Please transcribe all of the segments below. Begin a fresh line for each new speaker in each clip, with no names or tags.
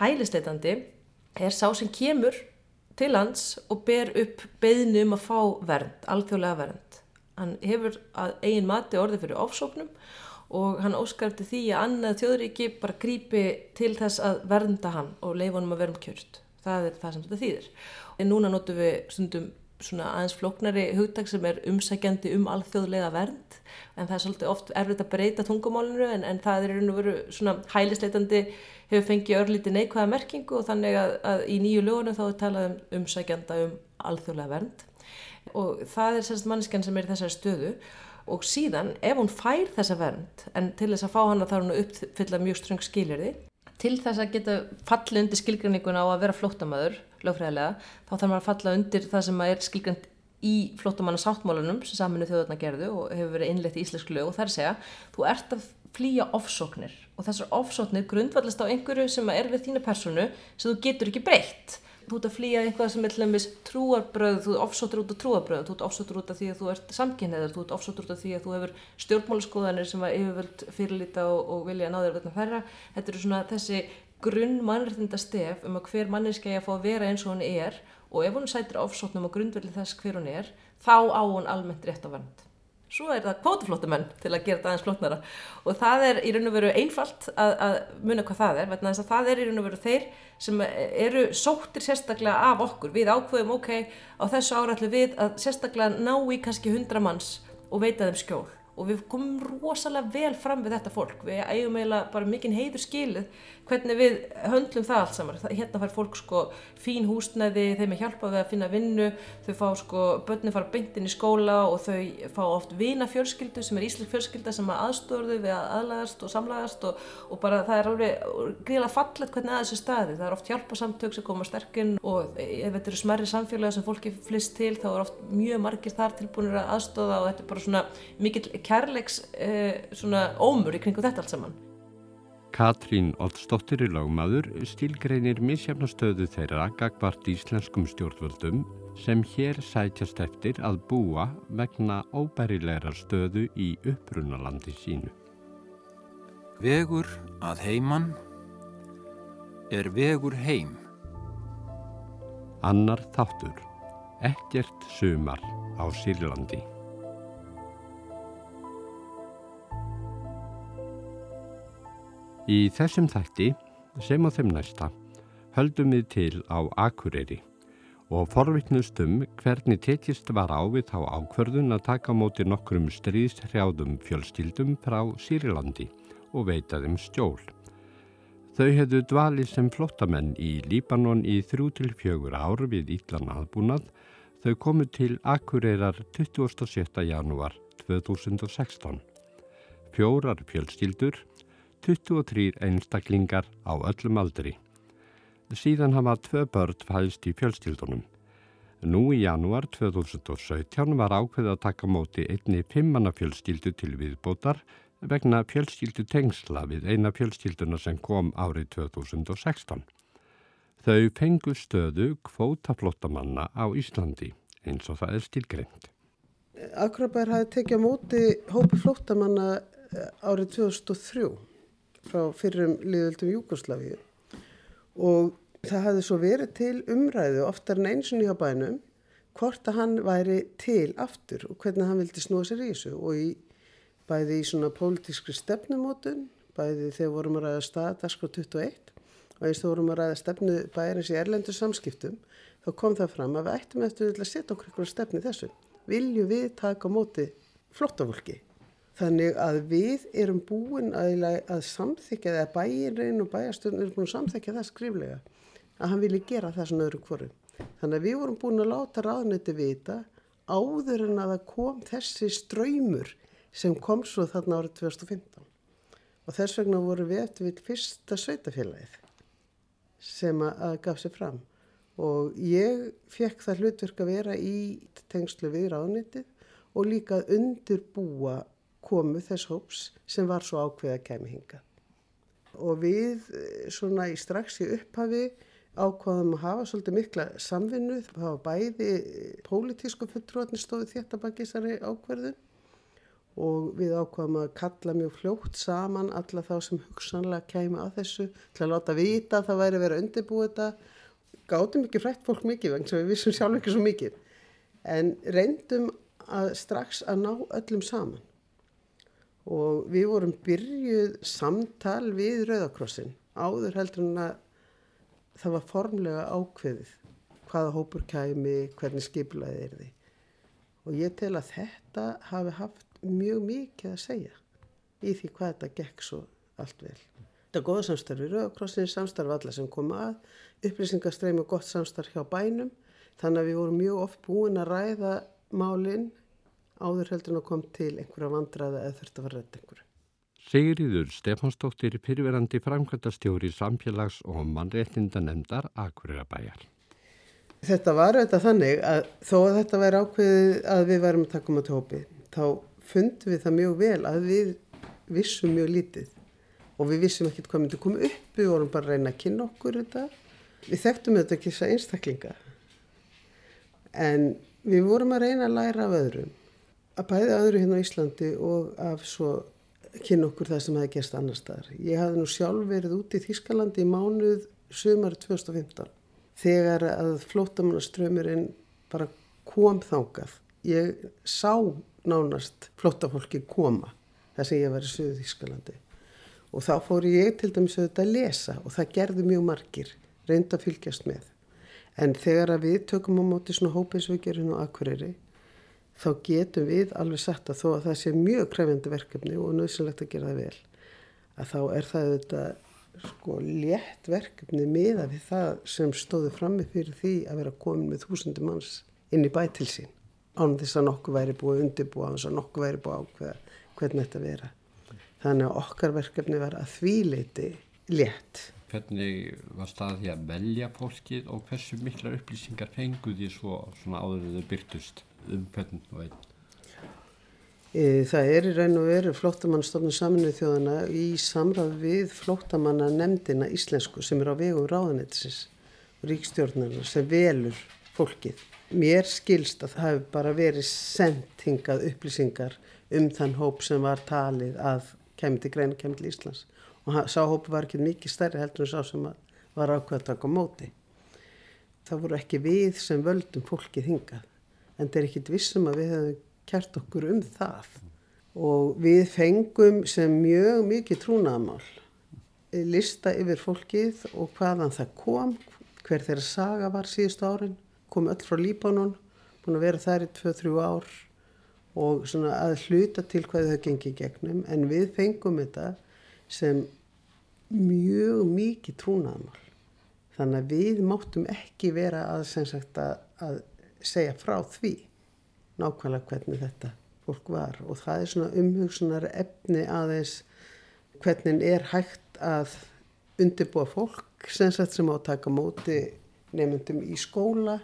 hælisleitandi er sá sem kemur til lands og ber upp beðinu um að fá vernd, alþjóðlega vernd. Hann hefur að eigin mati orði fyrir ofsóknum og hann óskar eftir því að annað þjóðríki bara grípi til þess að vernda hann og leifa honum að vera um kjört. Það er það sem þetta þýðir. En núna notum við stundum svona aðeins floknari hugtak sem er umsækjandi um alþjóðlega vernd en það er svolítið oft erfitt að breyta tungumálinu en, en það er einhvern veginn svona hælisleitandi hefur fengið örlíti neikvæða merkingu og þannig að, að í nýju lögunum þá er talað um umsækjanda um alþjóðlega vernd. Og það er sérst mannskjan sem er í þessari stöðu. Og síðan ef hún fær þessa vernd en til þess að fá hana þarf hún að uppfylla mjög ströng skilirði til þess að geta fallið undir skilgreininguna á að vera flóttamöður lögfræðilega þá þarf maður að falla undir það sem er skilgreind í flóttamanna sáttmálunum sem saminu þjóðarna gerðu og hefur verið innlegt í íslensku lög. Og það er að segja, þú ert að flýja ofsóknir og þessar ofsóknir grundvallast á einhverju sem er við þína personu sem þú getur ekki breytt. Þú ert að flýja einhvað sem er til dæmis trúarbröð, þú ofsóttur út á trúarbröð þú ert ofsóttur út af því að þú ert samkynneður þú ert ofsóttur út af því að þú hefur stjórnmálaskoðanir sem að yfirvöld fyrirlita og, og vilja náður vegna þærra þetta eru svona þessi grunn mannrættinda stef um að hver manniski að fá að vera eins og hún er og ef hún sætir ofsótnum og grundvelli þess hver hún er þá á hún almennt rétt á vand svo er það kvótaflótumenn til að gera þetta aðeins flótnara og það er í raun og veru einfalt að, að muna hvað það er, vegna þess að það er í raun og veru þeir sem eru sóttir sérstaklega af okkur, við ákveðum ok, á þessu árætlu við að sérstaklega ná í kannski hundra manns og veita þeim skjól og við komum rosalega vel fram við þetta fólk, við eigum eiginlega bara mikinn heiður skilið hvernig við höndlum það allt saman, hérna fær fólk sko fín húsnæði, þeim er hjálpað við að finna vinnu, þau fá sko börnum fara beintinn í skóla og þau fá oft vina fjölskyldu sem er íslik fjölskylda sem aðstóður þau við að aðlagast og samlagast og, og bara það er alveg gríðilega fallet hvernig að þessu staði, það er oft hjálpasamtök sem koma sterkinn og ef þetta eru smerri samfélag sem fólki flist til þá er oft mjög margir þar tilbúinir að aðstóða og þetta er bara svona mikill kærleiks eh, svona ómur í kringu þetta allt saman.
Katrín Oddsdóttir í lagmaður stílgreinir misjafnastöðu þeirra gagvart íslenskum stjórnvöldum sem hér sætjast eftir að búa vegna óbærilegar stöðu í upprunalandi sínu.
Vegur að heiman er vegur heim.
Annar þáttur, ekkert sumar á Sýrlandi. Í þessum þætti, sem á þeim næsta, höldum við til á Akureyri og forvittnustum hvernig tekist var á við þá ákverðun að taka móti nokkrum stríðshrjáðum fjölskyldum frá Sýrilandi og veita þeim stjól. Þau hefðu dvalið sem flottamenn í Líbanon í þrjú til fjögur ár við Ítlan aðbúnað. Þau komu til Akureyrar 27. janúar 2016. Fjórar fjölskyldur 23 einstaklingar á öllum aldri. Síðan hafa tvö börn fæðist í fjölskyldunum. Nú í janúar 2017 var ákveð að taka móti einni fimmanna fjölskyldu til viðbótar vegna fjölskyldu tengsla við eina fjölskylduna sem kom árið 2016. Þau fengu stöðu kvótaflótamanna á Íslandi eins og það er stilgreint.
Akrabær hafi tekið á móti hópi flótamanna árið 2003 frá fyrrum liðöldum Júkoslavíu og það hafði svo verið til umræðu oftar en einsunni á bænum hvort að hann væri til aftur og hvernig hann vildi snúa sér í þessu. Og í, bæði í svona pólitískri stefnumótun, bæði þegar vorum að ræða stað Daskó 21 og eins þegar vorum að ræða stefnu bæjarins í erlendu samskiptum þá kom það fram að við ættum eftir að setja okkur eitthvað stefni þessu. Vilju við taka móti flottafólki Þannig að við erum búin að, að samþykja það, bæinrein og bæjastöndin er búin að samþykja það skriflega, að hann vilji gera það svona öðru hvoru. Þannig að við vorum búin að láta ráðnöyti vita áður en að það kom þessi ströymur sem kom svo þarna árið 2015. Og þess vegna voru við eftir við fyrsta sveitafélagið sem að, gaf sér fram. Og ég fekk það hlutverk að vera í tengslu við ráðnöyti og líka undirbúa komu þess hóps sem var svo ákveð að kemi hinga. Og við eh, svona í strax í upphafi ákvaðum að hafa svolítið mikla samvinnu. Það var bæði pólitísku fulltróðni stóði þetta baki þessari ákverðun og við ákvaðum að kalla mjög fljótt saman alla þá sem hugsanlega kæmi að þessu til að láta vita að það væri að undirbúa þetta. Gátum ekki frætt fólk mikið vegna sem við vissum sjálf ekki svo mikið en reyndum að strax að ná öllum saman og við vorum byrjuð samtal við Rauðakrossin áður heldur en að það var formlega ákveðið hvaða hópur kæmi, hvernig skiplaði er því og ég tel að þetta hafi haft mjög mikið að segja í því hvað þetta gekk svo allt vel. Þetta er góða samstarf við Rauðakrossin, samstarf alla sem kom að, upplýsingastreim og gott samstarf hjá bænum. Þannig að við vorum mjög oft búin að ræða málinn áður heldur en að kom til einhverja vandraða eða þurft að vera rétt einhverju.
Sigriður Stefansdóttir fyrirverandi framkvæmtastjóri samfélags- og mannréttindanemndar Akureyra-bæjar.
Þetta var auðvitað þannig að þó að þetta væri ákveðið að við værum að taka um að tópi þá fundum við það mjög vel að við vissum mjög lítið og við vissum ekkert hvað myndi koma upp, við vorum bara að reyna að kynna okkur þetta. Við þekktum þetta ekki þess að einstaklinga en við vorum að reyna að læra af öðrum að bæði öðru hérna á Íslandi og af svo kynna okkur það sem hefði gerst annar staðar. Ég hafði nú sjálf verið út í Þískalandi í mánuð sömur 2015 þegar að flótamannaströmmurinn bara kom þángað. Ég sá nánast flótafólki koma þess að ég var í söðu Þískalandi og þá fór ég til dæmis auðvitað að lesa og það gerði mjög margir, reynda að fylgjast með. En þegar að við tökum á móti svona hópið sem við gerum á Akureyri þá getum við alveg sagt að þó að það sé mjög krefjandi verkefni og nöðsynlegt að gera það vel að þá er það auðvitað sko létt verkefni miða við það sem stóðu frammi fyrir því að vera komin með þúsundi manns inn í bæ til sín án þess að nokkuð væri búið undirbúa án þess að nokkuð væri búið ákveða hvernig þetta vera þannig að okkar verkefni var að því leiti létt
Hvernig var staðið að velja fólkið og hversu mikla upplýsingar fenguði svo áður þau byrtust? Um hvern og einn?
Það er í raun og veru flóttamannstofnun saminuð þjóðana í samráð við flóttamanna nefndina íslensku sem er á vegu ráðanettis ríkstjórnarnar sem velur fólkið. Mér skilst að það hefur bara verið sendt hingað upplýsingar um þann hóp sem var talið að kemur til greina, kemur til Íslands og sá hópu var ekki mikið stærri heldur en sá sem var ákveð að taka móti. Það voru ekki við sem völdum fólkið hingað en þetta er ekkit vissum að við hefum kert okkur um það. Og við fengum sem mjög mikið trúnaðamál lista yfir fólkið og hvaðan það kom, hver þeirra saga var síðustu árin, kom öll frá Líbanon, búin að vera þær í 2-3 ár og svona að hluta til hvað þau gengi gegnum. En við fengum þetta sem mjög mikið trúnaðamál þannig að við máttum ekki vera að, sagt, að, að segja frá því nákvæmlega hvernig þetta fólk var. Og það er svona umhugsunar efni aðeins hvernig er hægt að undirbúa fólk sem sagt sem á að taka móti nefndum í skóla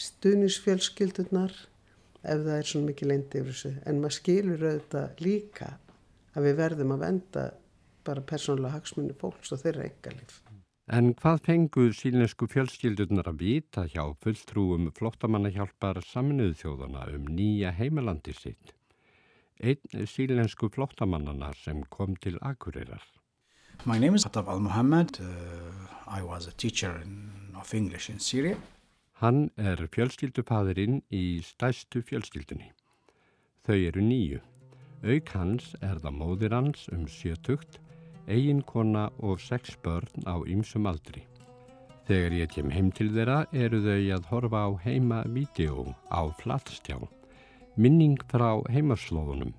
stunisfjölskyldunar ef það er svona mikið leindi yfir þessu. En maður skilur auðvitað líka að við verðum að venda bara persónulega hagsmunni fólks og þeirra engalif
En hvað fenguð sílensku fjölskyldurnar að vita hjá fulltrúum flottamannahjálpar saminuðu þjóðana um nýja heimalandi sitt? Einn sílensku flottamannana sem kom til Akureyrar.
My name is Atab Al-Muhammad. Uh, I was a teacher in, of English in Syria.
Hann er fjölskyldupadurinn í stæstu fjölskyldunni. Þau eru nýju. Auk hans er það móðir hans um sjötugt eiginkona og sex börn á ýmsum aldri. Þegar ég kem heim til þeirra eru þau að horfa á heima vídeo á flatstjá, minning frá heimaslóðunum,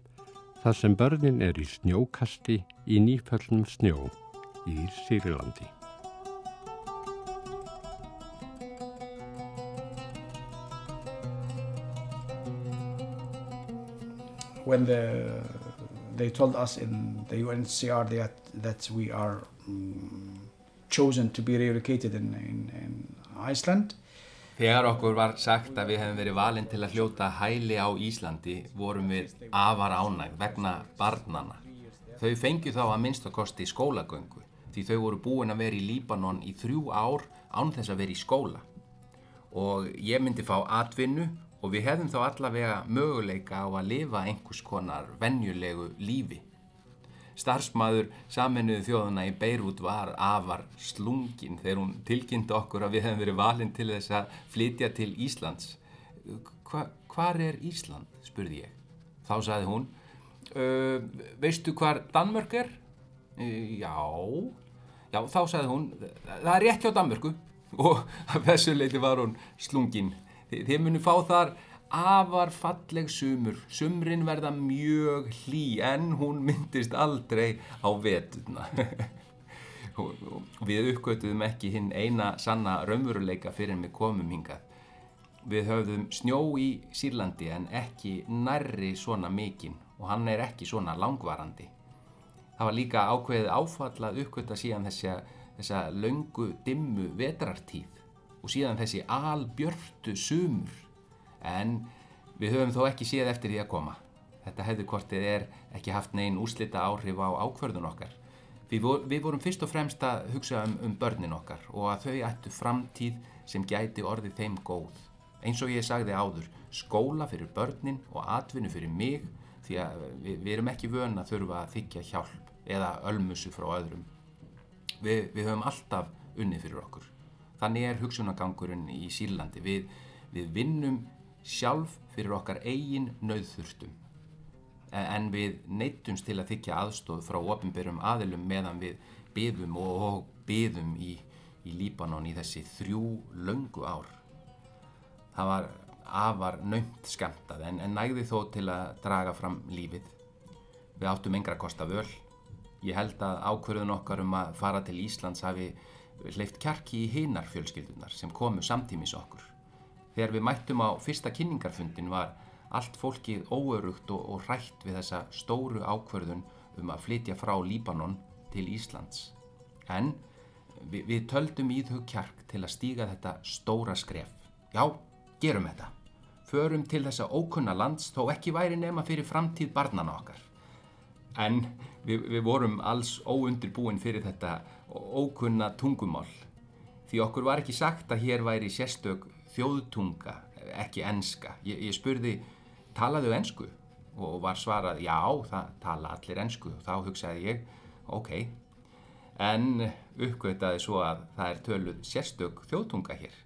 þar sem börnin er í snjókasti í nýföllnum snjó í Sýrilandi.
When the they told us in the UNHCR that, that we are um, chosen to be relocated in, in, in Iceland.
Þegar okkur var sagt að við hefum verið valin til að hljóta hæli á Íslandi vorum við afar ánæg vegna barnana. Þau fengið þá að minnstakosti skólagöngu því þau voru búin að vera í Líbanon í þrjú ár án þess að vera í skóla. Og ég myndi fá atvinnu og við hefðum þá allavega möguleika á að lifa einhvers konar venjulegu lífi. Starfsmæður saminuðu þjóðuna í Beirut var afar slungin þegar hún tilkynnti okkur að við hefðum verið valin til þess að flytja til Íslands. Hva, hvar er Ísland? spurði ég. Þá saði hún, veistu hvar Danmörk er? Já, já, þá saði hún, það er rétt hjá Danmörku og að þessu leiti var hún slungin. Þi, þið munu fá þar afar falleg sumur, sumrin verða mjög hlý en hún myndist aldrei á vetuna. við uppgötuðum ekki hinn eina sanna raunveruleika fyrir en við komum hingað. Við höfðum snjó í Sýrlandi en ekki nærri svona mikinn og hann er ekki svona langvarandi. Það var líka ákveðið áfallað uppgötta síðan þessa, þessa löngu dimmu vetrartíð og síðan þessi albjörtu sumur en við höfum þó ekki séð eftir því að koma. Þetta hefði kortið er ekki haft negin úrslita áhrif á ákvörðun okkar. Við, við vorum fyrst og fremst að hugsa um, um börnin okkar og að þau ættu framtíð sem gæti orðið þeim góð. Eins og ég sagði áður, skóla fyrir börnin og atvinnu fyrir mig því að við, við erum ekki vön að þurfa að þykja hjálp eða ölmusu frá öðrum. Við, við höfum alltaf unnið fyrir okkur. Þannig er hugsunagangurinn í Sýrlandi. Við, við vinnum sjálf fyrir okkar eigin nauðþurftum en við neittumst til að þykja aðstóð frá ofinberum aðilum meðan við byðum og byðum í, í Líbanon í þessi þrjú löngu ár. Það var afar naumt skemtað en, en nægði þó til að draga fram lífið. Við áttum engra kosta völ. Ég held að ákverðun okkar um að fara til Íslands hafi hleyft kjarki í hinar fjölskyldunar sem komu samtímis okkur. Þegar við mættum á fyrsta kynningarfundin var allt fólkið óörugt og, og rætt við þessa stóru ákverðun um að flytja frá Líbanon til Íslands. En við, við töldum í þau kjark til að stíga þetta stóra skref. Já, gerum þetta. Förum til þessa ókunna lands þó ekki væri nema fyrir framtíð barnana okkar. En við, við vorum alls óundirbúin fyrir þetta ókunna tungumál. Því okkur var ekki sagt að hér væri sérstök þjóðtunga, ekki enska. Ég, ég spurði, talaðu ensku? Og var svarað, já, það tala allir ensku. Þá hugsaði ég, ok. En uppgötaði svo að það er töluð sérstök þjóðtunga hér.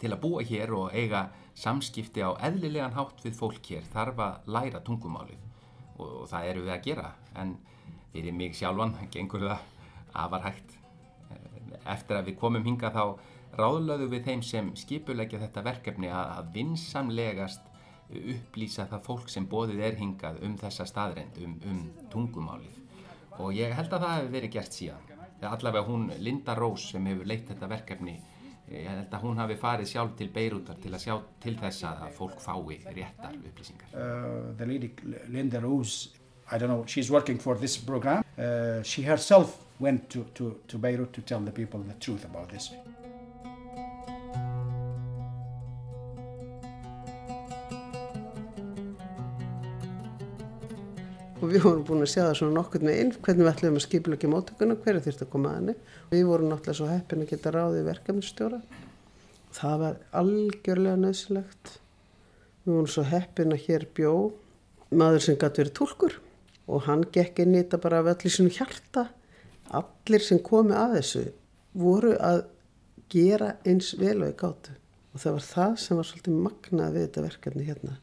Til að búa hér og eiga samskipti á eðlilegan hátt við fólk hér þarf að læra tungumálið og það eru við að gera en fyrir mig sjálfan gengur það afar hægt. Eftir að við komum hinga þá ráðlöðu við þeim sem skipulegja þetta verkefni að vinsamlegast upplýsa það fólk sem bóðið er hingað um þessa staðreind, um, um tungumálið og ég held að það hefur verið gert síðan. Allavega hún Linda Rós sem hefur leitt þetta verkefni ég held að hún hafi farið sjálf til Beirútar til að sjá til þess að fólk fái réttar upplýsingar.
Uh, the lady Linda Rose, I don't know, she's working for this program. Uh, she herself went to, to, to Beirut to tell the people the truth about this.
og við vorum búin að sjá það svona nokkur með inn hvernig við ætlum að skipilegja mótökuna hverju þurfti að koma að henni. Við vorum náttúrulega svo heppin að geta ráðið verkefnistjóra það var algjörlega nöðsilegt við vorum svo heppin að hér bjó maður sem gæti verið tólkur og hann gekk inn í þetta bara af allir sinu hjarta allir sem komi að þessu voru að gera eins vel og í gátu. Og það var það sem var svolítið magnað við þetta verkefni hérna.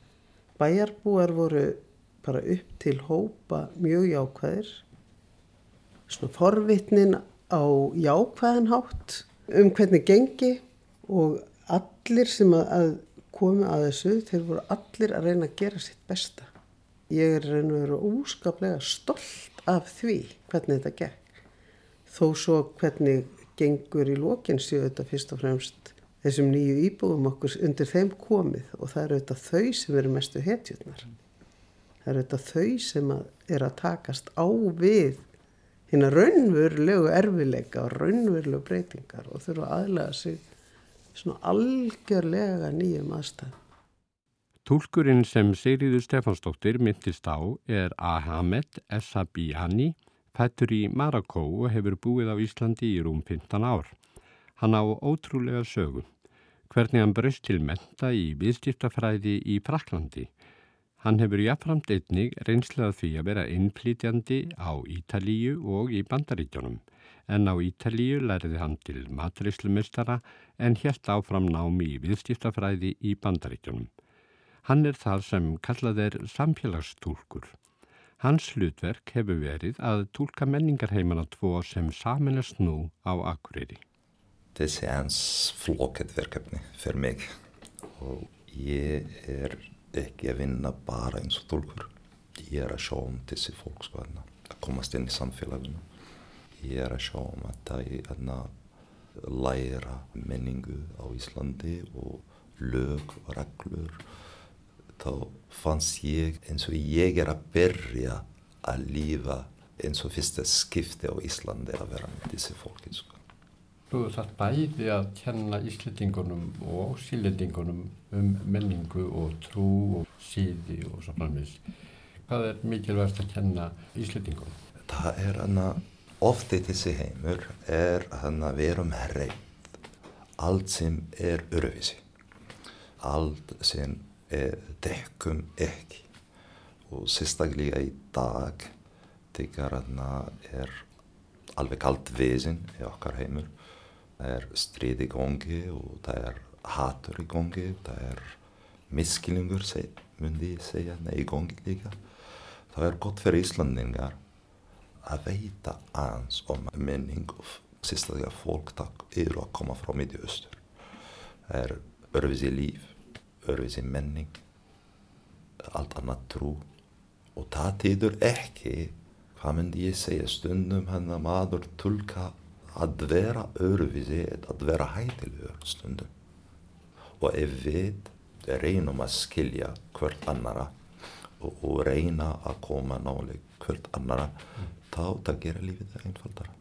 Bæjarbúar voru bara upp til hópa mjög jákvæðir. Svona forvitnin á jákvæðanhátt um hvernig gengi og allir sem að, að komi að þessu þeir voru allir að reyna að gera sitt besta. Ég er reyna að vera óskaplega stolt af því hvernig þetta gekk þó svo hvernig gengur í lókinn séu þetta fyrst og fremst þessum nýju íbúum okkur undir þeim komið og það eru þetta þau sem eru mestu hetjurnar það eru þetta þau sem að er að takast á við hérna raunverulegu erfileika og raunverulegu breytingar og þurfa aðlega sig svona algjörlega nýjum aðstæð.
Tólkurinn sem Sigriður Stefansdóttir myndist á er Ahamed Essabiani, fættur í Marokko og hefur búið á Íslandi í rúm 15 ár. Hann á ótrúlega sögu. hvernig hann braust til menta í viðskiptafræði í Fraklandi. Hann hefur jafnframt einnig reynslað því að vera innflýtjandi á Ítalíu og í Bandaríkjónum en á Ítalíu læriði hann til maturislumistara en helt áfram námi í viðskiptafræði í Bandaríkjónum. Hann er það sem kallað er samfélagstúlkur. Hans hlutverk hefur verið að tólka menningarheimana tvo sem saminast nú á Akureyri.
Þessi eins flokket verkefni fyrir mig og ég er ekki að vinna bara eins og tólkur. Ég er að sjá um þessi fólk sko að komast inn í samfélaginu. Ég er að sjá um að það er að læra menningu á Íslandi og lög og reglur þá fannst ég eins og ég er að byrja að lífa eins og fyrsta skipti á Íslandi að vera með þessi fólki sko.
Þú þarf bæði að kenna Íslandingunum og sílendingunum um menningu og trú og síði og svo framins. Hvað er mikilvægast að kenna Íslandingunum?
Það er hann að ofti þessi heimur er hann að vera um herrið. Allt sem er öruvísi. Allt sem dekkum ekki. Og sérstaklega í dag þegar þarna er alveg kallt vesen í okkar heimur. Það er stríð í gangi og það er hatur í gangi. Það er miskilingur myndi ég segja í gangi líka. Það er gott fyrir Íslandingar að veita ans om menning og sérstaklega fólk eru að koma frá Midjustur það er örfisi líf öðruvísi menning allt annað trú. Og það týður ekki hvað myndi ég segja stundum hann að maður tulka að vera öðruvísi að vera hætilegur stundum. Og ef við reynum að skilja hvert annara og, og reyna að koma nálega hvert annara þá það gera lífið einfaldara.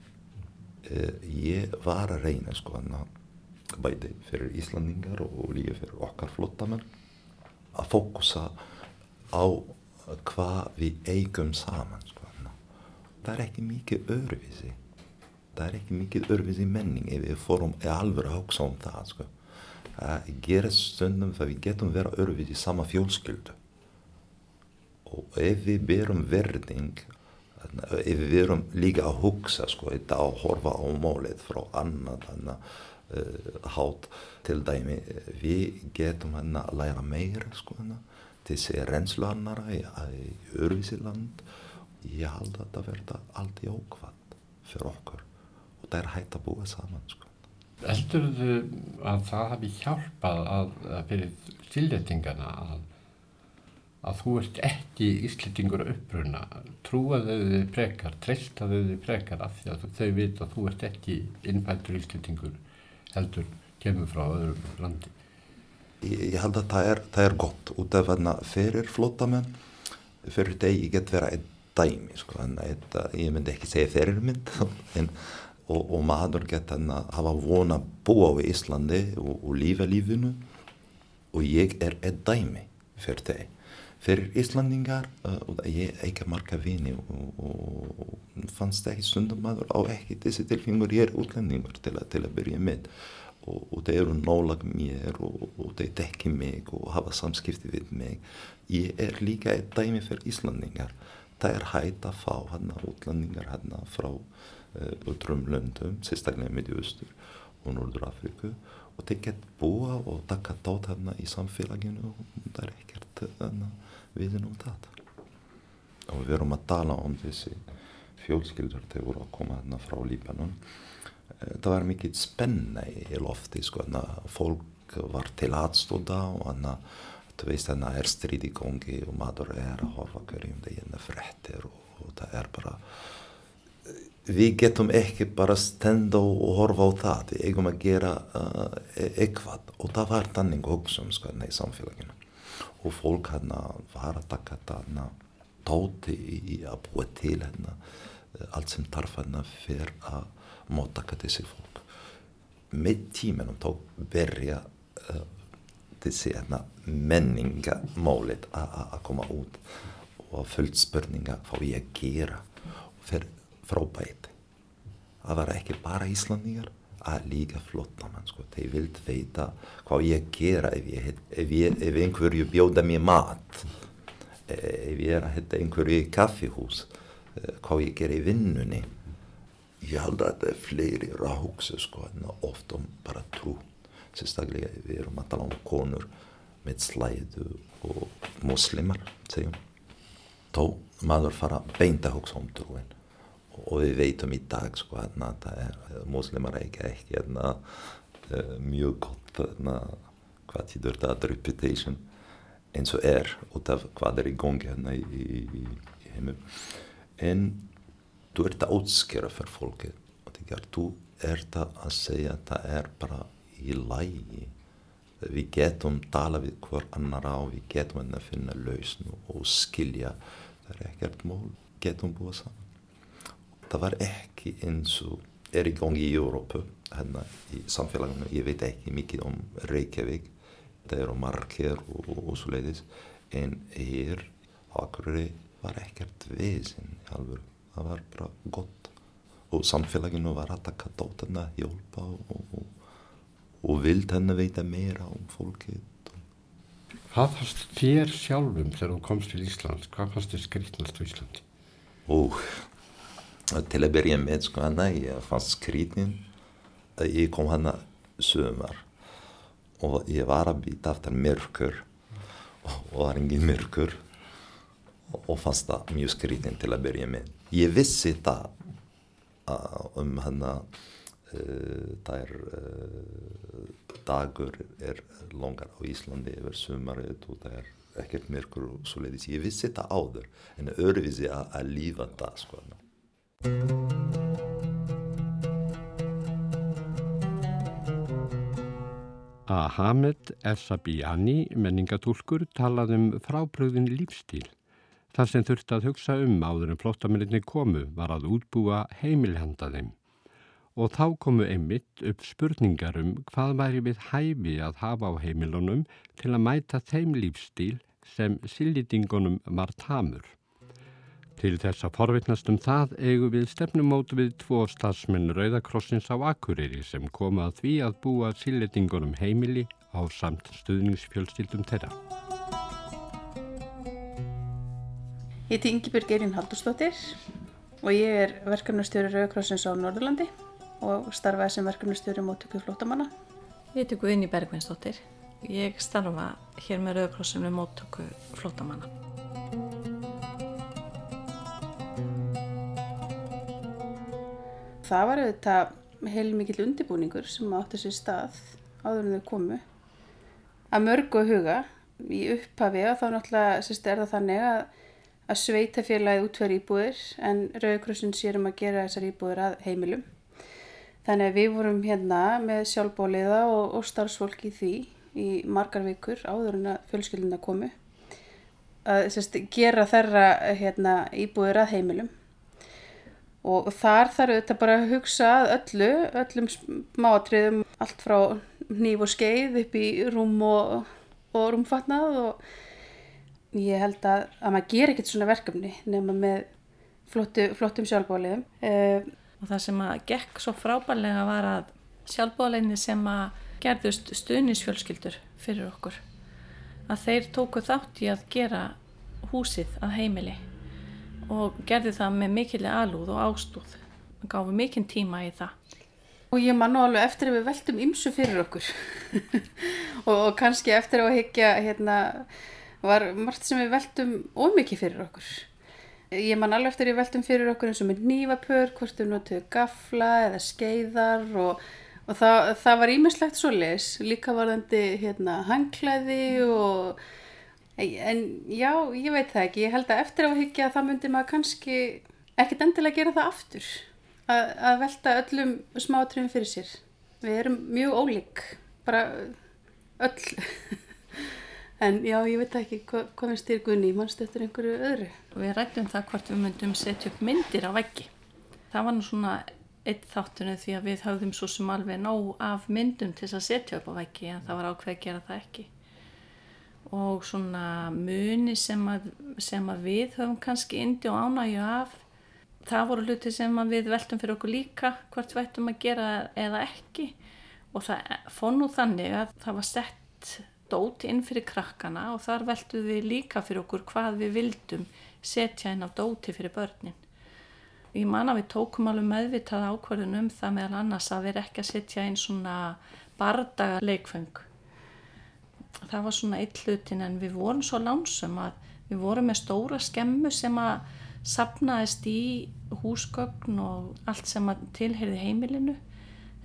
Eh, ég var að reyna sko að bæði fyrir Íslandingar og líka fyrir okkar flottamenn að fókusa á hvað við eigum saman sko. það er ekki mikið öðruvísi það er ekki mikið öðruvísi menning ef við fórum alveg að hugsa um það sko. það gerir stundum það við getum vera öðruvísi í sama fjólskyldu og ef við berum verðing við verum líka að hugsa sko, að horfa á mólið frá annað þannig að uh, hát til dæmi við getum hérna að læra meira sko hérna þessi reynslu annara í, örvísiland ég held að það verða allt í ókvæmt fyrir okkur. Og það er hægt að búa saman sko.
Eldur þú að það hafi hjálpað að, að fyrir sildettingana að, að þú ert ekki íslitingur uppruna, trúaðu þau frekar, treystaðu þau frekar af því að þau veit að þú ert ekki innfæltur íslitingur heldur kemur frá öðrum landi.
Ég, ég held að það er, það er gott út af að fyrir flótamenn, fyrir deg ég get vera einn dæmi, sko, en eitt, ég myndi ekki segja fyrirmynd, en, og, og maður get að hafa vona búa á Íslandi og, og lífa lífinu og ég er einn dæmi fyrir deg. Fyrir Íslandingar, uh, ég ekki marga vini og, og fannst ekki stundum maður á ekki þessi tilfengur, ég er útlendingur til, til að byrja með. Og, og þeir eru nálag mér og, og þeir dekki mig og hafa samskipti við mig. Ég er líka eitt dæmi fyrir Íslandingar það er hægt að fá hann útlendingar hann frá öðrum uh, löndum, sérstaklega með Östur og Norður Afriku og þeir gett búa og taka dát hann í samfélaginu og það er ekkert við um það. Og við erum að tala um þessi fjölskyldur þegar voru að koma hérna frá Líbanon. Það var mikið spenna í lofti sko, fólk var til aðstóða og hana, þú veist þannig að er stríð í gangi og maður er að horfa hverjum deginn fréttir og, og það er bara við getum ekki bara stenda og horfa á það. Við eigum að gera uh, eitthvað. Og það var þannig hugsun sko, í samfélaginu og fólk hana var að taka þarna tóti í að búa til hérna allt sem tarf hérna fyrir að móttaka þessi fólk. Með tímanum þá verja uh, þessi hérna, menningamálið að koma út og fullt spurninga hvað ég að gera. Og fyrir frábæti að vera ekki bara Íslandingar að líka flottamann sko. þeir vild veita hvað ég gera ef, ég, ef, ég, ef einhverju bjóða mér mat. Ef ég er að hitta einhverju í kaffihús hvað ég gera í vinnunni. Ég held að þetta er fleiri ráksu sko en ofta um bara trú. Sérstaklega við erum að tala um konur með slæðu og muslimar segjum. Þá maður fara beint að hugsa um trúin og við veitum í dag sko að það er muslimar ekki ekki hérna, uh, mjög gott hérna, hvað þýður það reputation eins og er út af hvað er í gangi hérna í, í, í heimum en þú ert að útskjöra fyrir fólkið og þegar þú ert að segja að það er bara í lægi við getum tala við hver annar á við getum að finna lausn og skilja. Það er ekkert mál getum búið saman það var ekki eins og er í gangi í Európu hérna í samfélaginu, ég veit ekki mikið om Reykjavík það eru margir og, og, og svo leiðis en hér Akureyri var ekkert vesinn í alvöru það var bara gott og samfélaginu var að taka dótana hjálpa og, og vild henni veita meira um fólkið
Hvað fannst þér sjálfum þegar þú komst til Íslands? Hvað fannst þér skrítnast á Íslandi?
Ó, til að byrja með sko hana, ég fannst skrítin ég kom hana sömar og ég var að býta aftur mörkur og var engin mörkur og fannst það mjög skrítin til að byrja með. Ég vissi það um hana uh, það er dagur er longar á Íslandi yfir sömarið og það er ekkert mörkur og svo leiðis ég vissi það áður en öðruvísi að lífa það sko
Ahamed Essabiani, menningatúlkur, talaði um frábröðin lífstíl. Það sem þurfti að hugsa um áður en flóttamenninni komu var að útbúa heimilhanda þeim. Og þá komu einmitt upp spurningar um hvað væri við hæfi að hafa á heimilunum til að mæta þeim lífstíl sem sillítingunum var tamur. Til þess að forvittnast um það eigu við stefnumótu við tvo stafsmenn Rauðakrossins á Akureyri sem koma að því að búa silletingunum heimili á samt stuðningsfjölstildum þeirra.
Ég heiti Yngibjörg Eirín Haldurstóttir og ég er verkefnastjóri Rauðakrossins á Norðurlandi og starfaði sem verkefnastjóri móttöku flótamanna.
Ég heiti Guðni Bergvinsdóttir. Ég starfa hér með Rauðakrossinu móttöku flótamanna.
Það var auðvitað heil mikill undibúningur sem átti sér stað áður en þau komu. Að mörgu huga í upphafi og þá náttúrulega sérst, er það þannig að, að sveitafélagið útverði íbúðir en Rauðkrossin sér um að gera þessar íbúðir að heimilum. Þannig að við vorum hérna með sjálfbóliða og, og starfsfólk í því í margar vikur áður en að fjölskylduna komu. Að sérst, gera þeirra hérna, íbúðir að heimilum og þar þarf auðvitað bara að hugsa öllu, öllum smáatriðum, allt frá nýf og skeið upp í rúm og, og rúmfatnað og ég held að, að maður ger ekkert svona verkefni nema með flottu, flottum sjálfbóliðum.
Uh, og það sem að gekk svo frábælega var að sjálfbóliðinni sem að gerðust stuðnisfjölskyldur fyrir okkur, að þeir tóku þátt í að gera húsið að heimili og gerði það með mikilvæg alúð og ástúð. Og gáði mikinn tíma í það.
Og ég man nú alveg eftir að við veltum ymsu fyrir okkur. Og, og kannski eftir að higgja hérna, var margt sem við veltum ómikið fyrir okkur. Ég man alveg eftir að við veltum fyrir okkur eins og með nývapör hvort við notuðu gafla eða skeiðar og, og það, það var ímislegt svo les líka varðandi hérna, hangklæði og En já, ég veit það ekki. Ég held að eftir áhyggja að það myndi maður kannski ekkit endilega gera það aftur. Að, að velta öllum smátriðum fyrir sér. Við erum mjög ólík. Bara öll. en já, ég veit ekki hva, hvað finnst þér Gunni? Mannstu eftir einhverju öðru?
Við rættum það hvort við myndum setja upp myndir á veggi. Það var nú svona eitt þáttunni því að við höfðum svo sem alveg nóg af myndum til að setja upp á veggi en það var ákveð að gera það ekki og svona muni sem að, sem að við höfum kannski indi og ánægju af það voru hluti sem við veltum fyrir okkur líka hvort við ættum að gera eða ekki og það fór nú þannig að það var sett dót inn fyrir krakkana og þar veltum við líka fyrir okkur hvað við vildum setja inn á dóti fyrir börnin. Ég man að við tókum alveg meðvitað ákvarðun um það meðal annars að við ekki að setja inn svona bardaga leikfeng. Það var svona eitt hlutin en við vorum svo lánsum að við vorum með stóra skemmu sem að sapnaðist í húsgögn og allt sem að tilherði heimilinu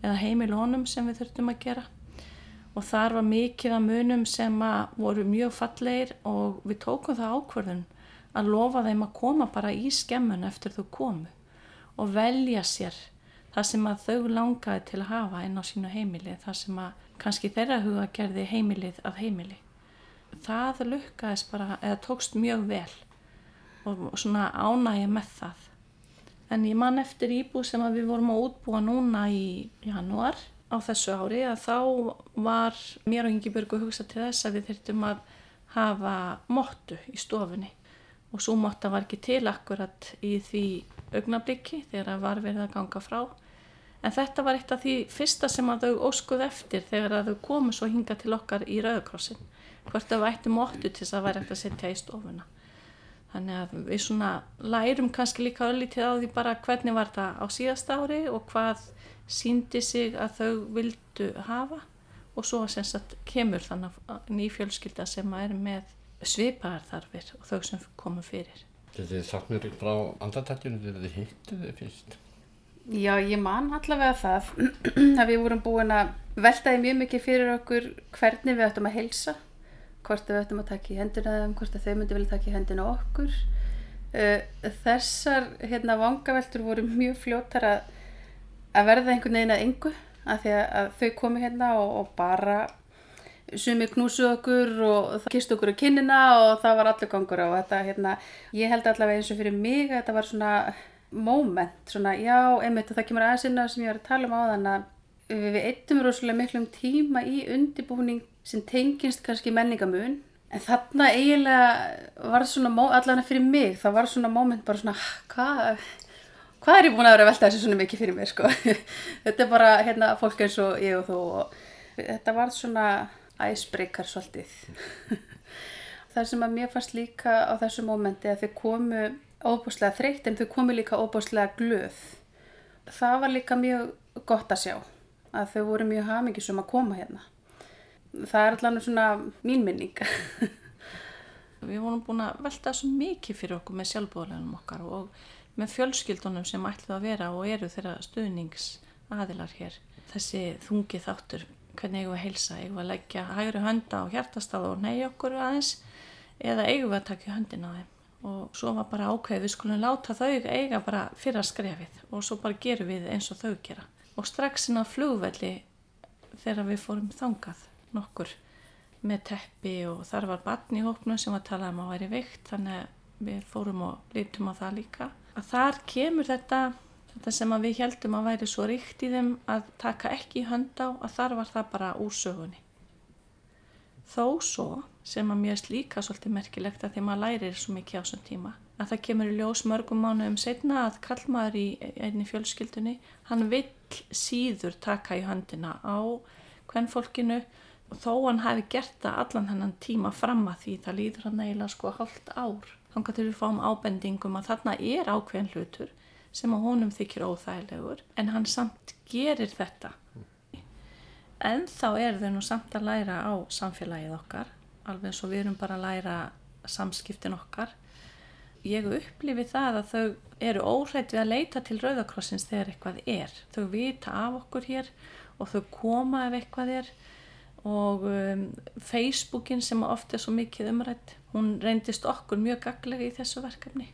eða heimilónum sem við þurftum að gera. Og þar var mikið að munum sem að voru mjög fallegir og við tókum það ákvörðun að lofa þeim að koma bara í skemmun eftir þú komu og velja sér það sem að þau langaði til að hafa inn á sínu heimili, það sem að kannski þeirra huga gerði heimilið af heimili. Það lukkaðist bara, eða tókst mjög vel og svona ánægja með það. En ég man eftir íbú sem við vorum að útbúa núna í januar á þessu ári að þá var mér og Ingeborgu hugsað til þess að við þurftum að hafa móttu í stofunni og svo mótta var ekki til akkurat í því augnabliki þegar það var verið að ganga frá en þetta var eitt af því fyrsta sem að þau óskuð eftir þegar að þau komu svo hinga til okkar í Rauðakrossin hvort þau ættu móttu til þess að væri eftir að setja í stofuna þannig að við svona lærum kannski líka öllítið á því bara hvernig var það á síðast ári og hvað síndi sig að þau vildu hafa og svo að kemur þannig nýfjölskylda sem er með svipaðar þarfir og þau sem komum fyrir.
Þetta er sagt mér frá andartækjunum þegar þið hittu þið fyrst.
Já, ég man allavega það að við vorum búin að veltaði mjög mikið fyrir okkur hvernig við ættum að helsa, hvort við ættum að taka í hendina þeim, hvort þau myndi vilja taka í hendina okkur. Uh, þessar hérna vangaveltur voru mjög fljóttar að, að verða einhvern veginn að yngu að því að þau komi hérna og, og bara sumi knúsu okkur og kist okkur á kinnina og það var allur gangur á þetta hérna, ég held allavega eins og fyrir mig að þetta var svona moment, svona já, einmitt og það kemur aðeins inn á sem ég var að tala um á þann að við, við eittum rosalega miklum tíma í undibúning sem tengist kannski menningamun en þarna eiginlega var svona, allavega fyrir mig það var svona moment bara svona hvað hvað er ég búin að vera að velta þessu svona mikið fyrir mér sko þetta er bara hérna fólk eins og ég og þú og þetta var svona æsbreykar svolítið. það sem að mér fannst líka á þessu mómenti að þau komu óbúslega þreytt en þau komu líka óbúslega glöð. Það var líka mjög gott að sjá að þau voru mjög hamingisum að koma hérna. Það er allavega svona mín minning.
Við vorum búin að velta svo mikið fyrir okkur með sjálfbóðleginum okkar og með fjölskyldunum sem ætluð að vera og eru þeirra stuðningsaðilar hér. Þessi þungi þáttur hvernig eigum við að heilsa, eigum við að leggja hægri hönda á hjartastað og neyja okkur aðeins eða eigum við að taka höndin á þeim og svo var bara ákveð við skulum láta þau eiga bara fyrra skrefið og svo bara gerum við eins og þau gera og strax inn á flugvelli þegar við fórum þangað nokkur með teppi og þar var barn í hópnu sem var að tala um að væri vikt þannig að við fórum og lítum á það líka að þar kemur þetta þetta sem að við heldum að væri svo ríkt í þeim að taka ekki í hönd á að þar var það bara úr sögunni. Þó svo sem að mér slíka svolítið merkilegt að því maður lærir svo mikið á þessum tíma. Að það kemur í ljós mörgum mánu um setna að kallmaður í einni fjölskyldunni hann vill síður taka í höndina á hvern fólkinu og þó hann hafi gert það allan hennan tíma fram að því það líður hann eiginlega sko hálft ár. Þannig að við fáum ábendingum að þarna er ákveðin hlutur sem að honum þykir óþægilegur en hann samt gerir þetta. En þá er þau nú samt að læra á samfélagið okkar alveg eins og við erum bara að læra samskiptin okkar. Ég upplifi það að þau eru óhrætt við að leita til Rauðakrossins þegar eitthvað er. Þau vita af okkur hér og þau koma ef eitthvað er. Og um, Facebookin sem ofta er svo mikið umrætt hún reyndist okkur mjög gaglega í þessu verkefni.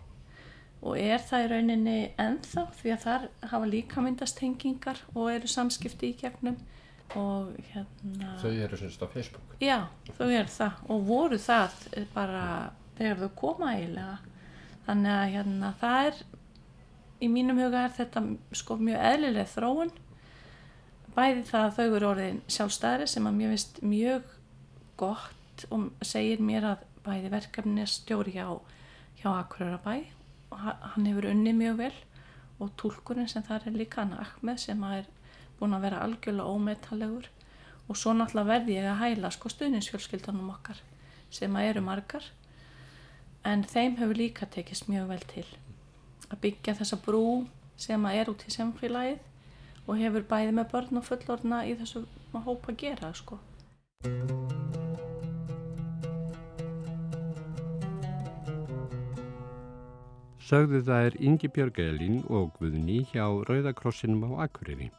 Og er það í rauninni ennþá því að þar hafa líka myndast hengingar og eru samskipti í gegnum og hérna
Þau eru semst á Facebook?
Já, þau eru það. Og voru það bara þegar þau koma eiginlega. Þannig að hérna það er í mínum huga er þetta sko mjög eðlileg þróun. Bæði það að þau eru orðin sjálfstæðri sem að mér finnst mjög gott og segir mér að bæði verkefni stjóri hjá, hjá Akureyra bæ hann hefur unni mjög vel. Og tólkurinn sem það er líka hann Ahmed sem er búin að vera algjörlega ómetallegur og svo náttúrulega verði ég að hæla sko stuðninsfjölskyldunum okkar sem að eru margar en þeim hefur líka tekist mjög vel til að byggja þessa brú sem að er út í semfélagið og hefur bæði með börn og fullorna í þessu hópa að gera sko.
Sögðu það er Ingi Björgælin og Guðni hjá Rauðakrossinum á Akureyri.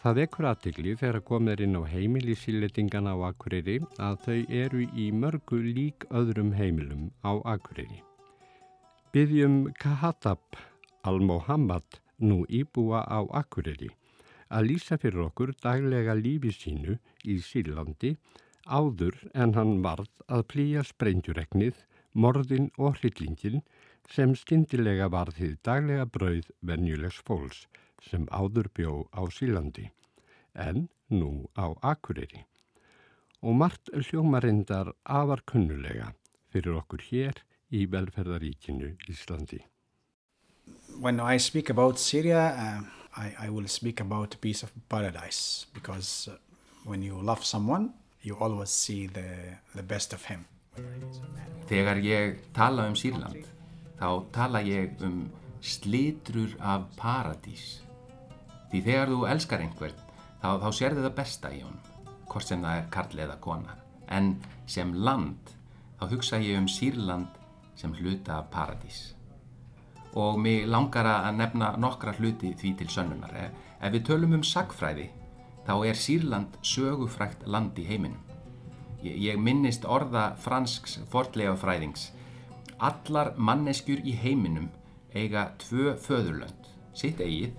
Það vekur aðtikli þegar komið er inn á heimil í síletingana á Akureyri að þau eru í mörgu lík öðrum heimilum á Akureyri. Byggjum Kahatab al-Mohammad nú íbúa á Akureyri að lýsa fyrir okkur daglega lífi sínu í Sýrlandi áður en hann varð að plýja sprengjuregnið, morðin og hryllingin sem skindilega var því daglega brauð venjulegs fólks sem áður bjó á Sílandi en nú á Akureyri. Og margt hljómarindar afar kunnulega fyrir okkur hér í velferðaríkinu Íslandi.
When I speak about Syria, uh, I, I will speak about a piece of paradise because uh, when you love someone, you always see the, the best of him.
Þegar ég tala um Sýrland þá tala ég um slitrur af paradís. Því þegar þú elskar einhvern, þá, þá sér þið það besta í honum, hvort sem það er karl eða kona. En sem land, þá hugsa ég um Sýrland sem hluta af paradís. Og mig langar að nefna nokkra hluti því til sönnunar. Ef við tölum um sagfræði, þá er Sýrland sögufrækt land í heiminum. Ég, ég minnist orða fransks fordlega fræðings Allar manneskjur í heiminum eiga tvö föðurlönd, sitt eigið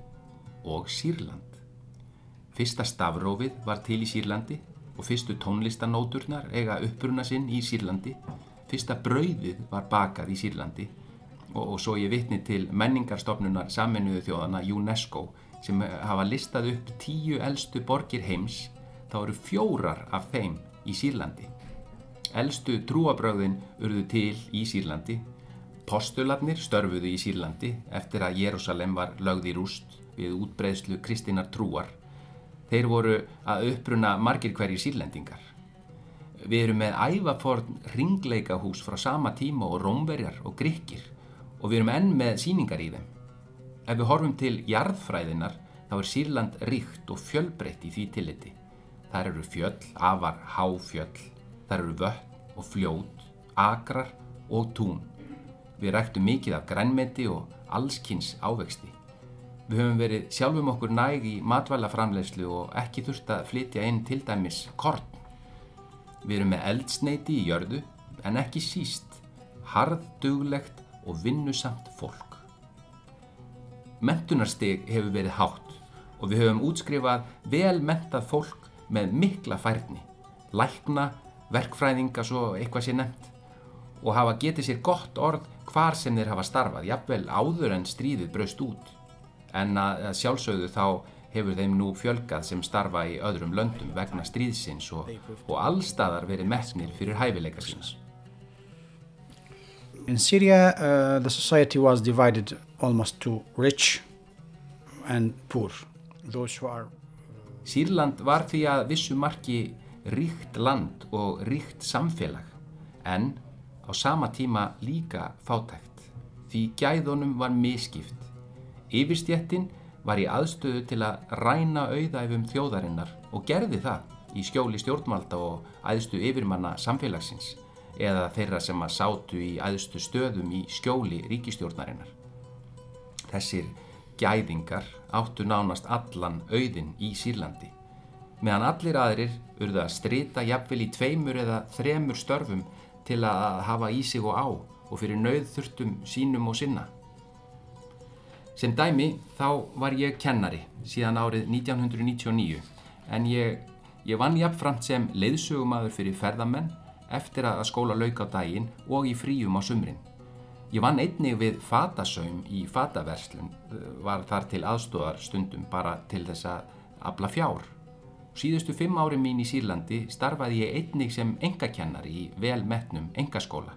og Sýrland. Fyrsta stafrófið var til í Sýrlandi og fyrstu tónlistanóturnar eiga uppruna sinn í Sýrlandi. Fyrsta brauðið var bakað í Sýrlandi og, og svo ég vitni til menningarstofnunar saminuðu þjóðana UNESCO sem hafa listað upp tíu eldstu borgir heims, þá eru fjórar af þeim í Sýrlandi. Elstu trúabröðin urðu til í Sýrlandi. Postularnir störfuðu í Sýrlandi eftir að Jérúsalem var lögð í rúst við útbreyslu Kristinar trúar. Þeir voru að uppruna margir hverjir sírlendingar. Við erum með ævaforn ringleikahús frá sama tíma og rómverjar og gríkir og við erum enn með síningar í þeim. Ef við horfum til jarðfræðinar þá er Sýrland ríkt og fjölbreytt í því tilliti. Það eru fjöll, afar háfjöll, Þar eru vötn og fljót, akrar og tún. Við ræktum mikið af grænmeti og allskynns ávexti. Við höfum verið sjálfum okkur næg í matvælaframlegslu og ekki þurft að flytja inn til dæmis korn. Við erum með eldsneiti í jörðu en ekki síst, harðduglegt og vinnusamt fólk. Mentunarstig hefur verið hátt og við höfum útskrifað vel mentað fólk með mikla færni, lækna, verkfræðinga svo eitthvað sé nefnt og hafa getið sér gott orð hvar sem þeir hafa starfað, jafnvel áður en stríðið braust út en að sjálfsögðu þá hefur þeim nú fjölgað sem starfa í öðrum löndum vegna stríðsins og, og allstaðar verið metnir fyrir hæfileika síns.
In Syria, uh, the society was divided almost to rich and poor. Are...
Sýrland var því að vissu marki ríkt land og ríkt samfélag en á sama tíma líka fátækt því gæðunum var miskipt. Yfirstjettin var í aðstöðu til að ræna auðæfum þjóðarinnar og gerði það í skjóli stjórnvalda og aðstu yfirmanna samfélagsins eða þeirra sem að sátu í aðstu stöðum í skjóli ríkistjórnarinnar. Þessir gæðingar áttu nánast allan auðin í Sýrlandi meðan allir aðrir urðu að strita jafnvel í tveimur eða þremur störfum til að hafa í sig og á og fyrir nauðþurftum sínum og sinna. Sem dæmi þá var ég kennari síðan árið 1999 en ég, ég vann jafnframt sem leiðsögumadur fyrir ferðamenn eftir að skóla lauk á daginn og í fríum á sumrin. Ég vann einnig við fatasaum í fataverslun, var þar til aðstóðar stundum bara til þess að abla fjár. Síðustu fimm ári mín í Sýrlandi starfaði ég einnig sem engakennari í velmetnum engaskóla.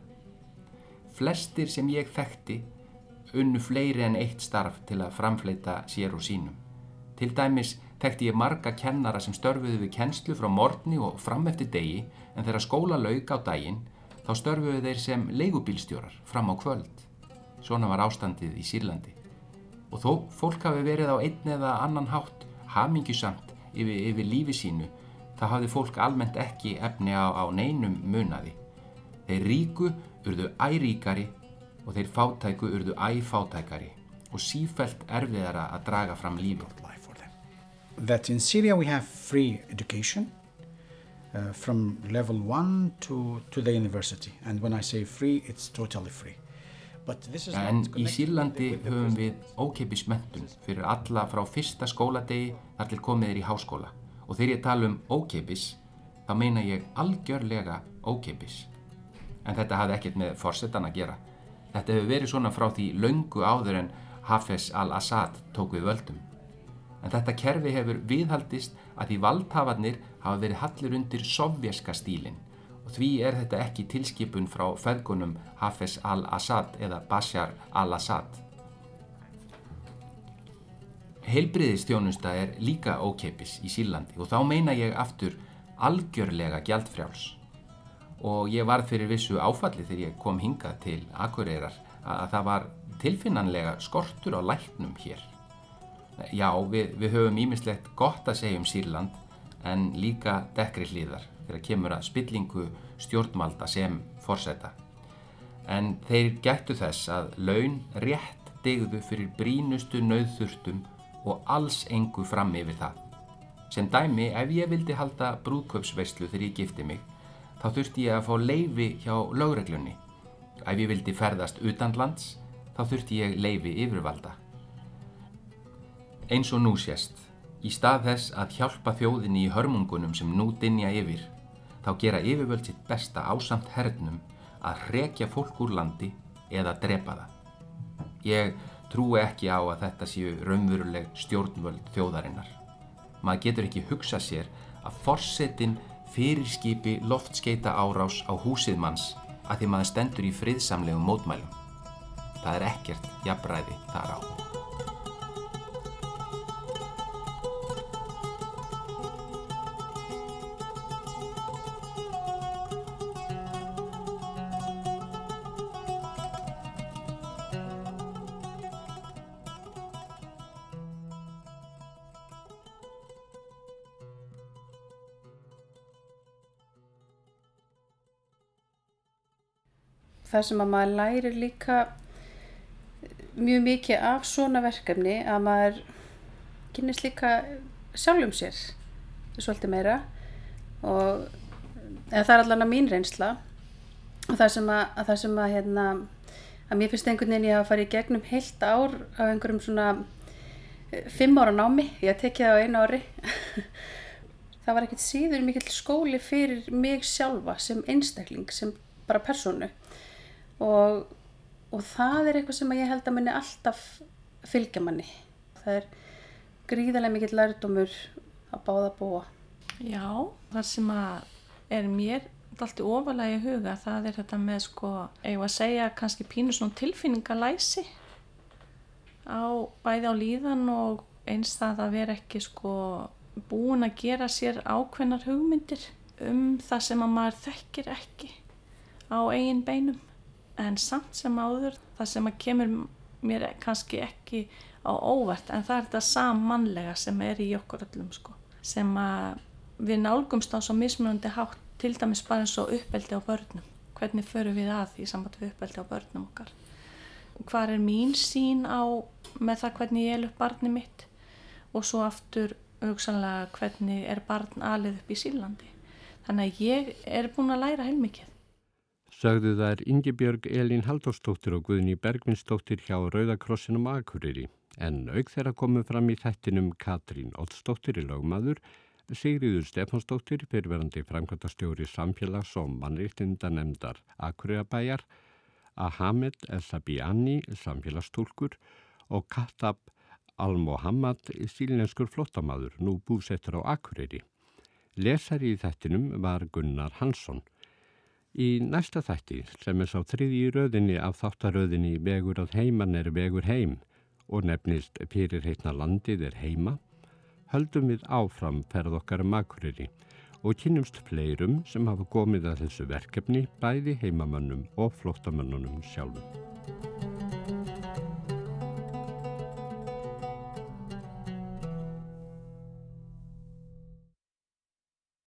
Flestir sem ég þekkti unnu fleiri en eitt starf til að framfleita sér og sínum. Til dæmis þekkti ég marga kennara sem störfuðu við kennslu frá morgni og fram eftir degi en þegar skóla lauk á daginn þá störfuðu þeir sem leigubílstjórar fram á kvöld. Svona var ástandið í Sýrlandi. Og þó fólk hafi verið á einn eða annan hátt hamingjusamt yfir, yfir lífi sínu þá hafði fólk almennt ekki efni á, á neinum munaði. Þeir ríku urðu æríkari og þeir fátæku urðu æfátækari og sífælt erfiðara að draga fram lífi.
That in Syria we have free education uh, from level 1 to, to the university and when I say free it's totally free.
En í Sýrlandi höfum við ókeipis mentun fyrir alla frá fyrsta skóladegi þar til komið er í háskóla og þegar ég tala um ókeipis þá meina ég algjörlega ókeipis. En þetta hafði ekkert með forsetan að gera. Þetta hefur verið svona frá því laungu áður en Hafez al-Assad tók við völdum. En þetta kerfi hefur viðhaldist að því valdhafarnir hafa verið hallir undir sovjerska stílinn og því er þetta ekki tilskipun frá feðgunum Hafez al-Assad eða Bashar al-Assad. Heilbriðistjónusta er líka ókeipis í Sílandi og þá meina ég aftur algjörlega gjaldfrjáls og ég var fyrir vissu áfalli þegar ég kom hingað til Akureyrar að það var tilfinnanlega skortur á læknum hér. Já, við, við höfum ímislegt gott að segja um Sýrland en líka dekkri hlýðar þegar kemur að spillingu stjórnmalda sem forseta. En þeir gættu þess að laun rétt degðu fyrir brínustu nauðþurftum og alls engu fram yfir það. Sem dæmi, ef ég vildi halda brúðköpsveislu þegar ég gifti mig, þá þurfti ég að fá leifi hjá lögreglunni. Ef ég vildi ferðast utanlands, þá þurfti ég leifi yfirvalda. Eins og nú sést, í stað þess að hjálpa þjóðinni í hörmungunum sem nú dinja yfir, þá gera yfirvöld sitt besta ásamt hernum að rekja fólk úr landi eða drepa það. Ég trúi ekki á að þetta séu raunveruleg stjórnvöld þjóðarinnar. Maður getur ekki hugsa sér að forsetin fyrirskipi loftskeita árás á húsið manns að því maður stendur í friðsamlegum mótmælum. Það er ekkert jafnræði þar á.
Það sem að maður lærir líka mjög mikið af svona verkefni að maður kynist líka sjálfum sér svolítið meira og það er allan að mín reynsla. Og það sem að, að, það sem að, hérna, að mér finnst einhvern veginn ég að fara í gegnum heilt ár af einhverjum svona eh, fimm ára námi, ég tekið það á einu ári. Það var ekkert síður mikill skóli fyrir mig sjálfa sem einstakling, sem bara personu og, og það er eitthvað sem ég held að minni alltaf fylgja manni. Það er gríðarlega mikill lærdomur að báða búa.
Já, það sem að er mér alltaf ofalega í huga það er þetta með sko, eigum að segja kannski pínu svona tilfinningalæsi á bæði á líðan og eins það að vera ekki sko búin að gera sér ákveðnar hugmyndir um það sem að maður þekkir ekki á eigin beinum en samt sem áður það sem að kemur mér kannski ekki á óvert en það er þetta sammannlega sem er í okkur öllum sko. Sem að við nálgumst á svo mismunandi hátt til dæmis bara eins og uppeldi á börnum. Hvernig förum við að því samband við uppeldi á börnum okkar? Hvað er mín sín á með það hvernig ég er upp barni mitt? Og svo aftur hugsanlega hvernig er barn alið upp í Sílandi þannig að ég er búin að læra heilmikið
Sögðu þær Ingebjörg Elín Haldóstóttir og Guðni Bergvinstóttir hjá Rauðakrossinum Akureyri en auk þeirra komu fram í þættinum Katrín Ótstóttir í lögmaður, Sigriður Stefansdóttir, fyrirverandi framkvæmtastjóri samfélags og mannreitinda nefndar Akureyrabæjar, Ahamed El-Sabiani, samfélagstúlkur og Kattab Al-Mohammad, sílenskur flottamaður, nú búsettur á Akureyri. Lesari í þættinum var Gunnar Hansson. Í næsta þætti sem er sá þriði í röðinni af þáttaröðinni vegur að heiman er vegur heim og nefnist Pyrir heitna landið er heima, höldum við áfram ferð okkar makuriri og kynumst fleirum sem hafa komið að þessu verkefni bæði heimamönnum og flottamönnunum sjálfum.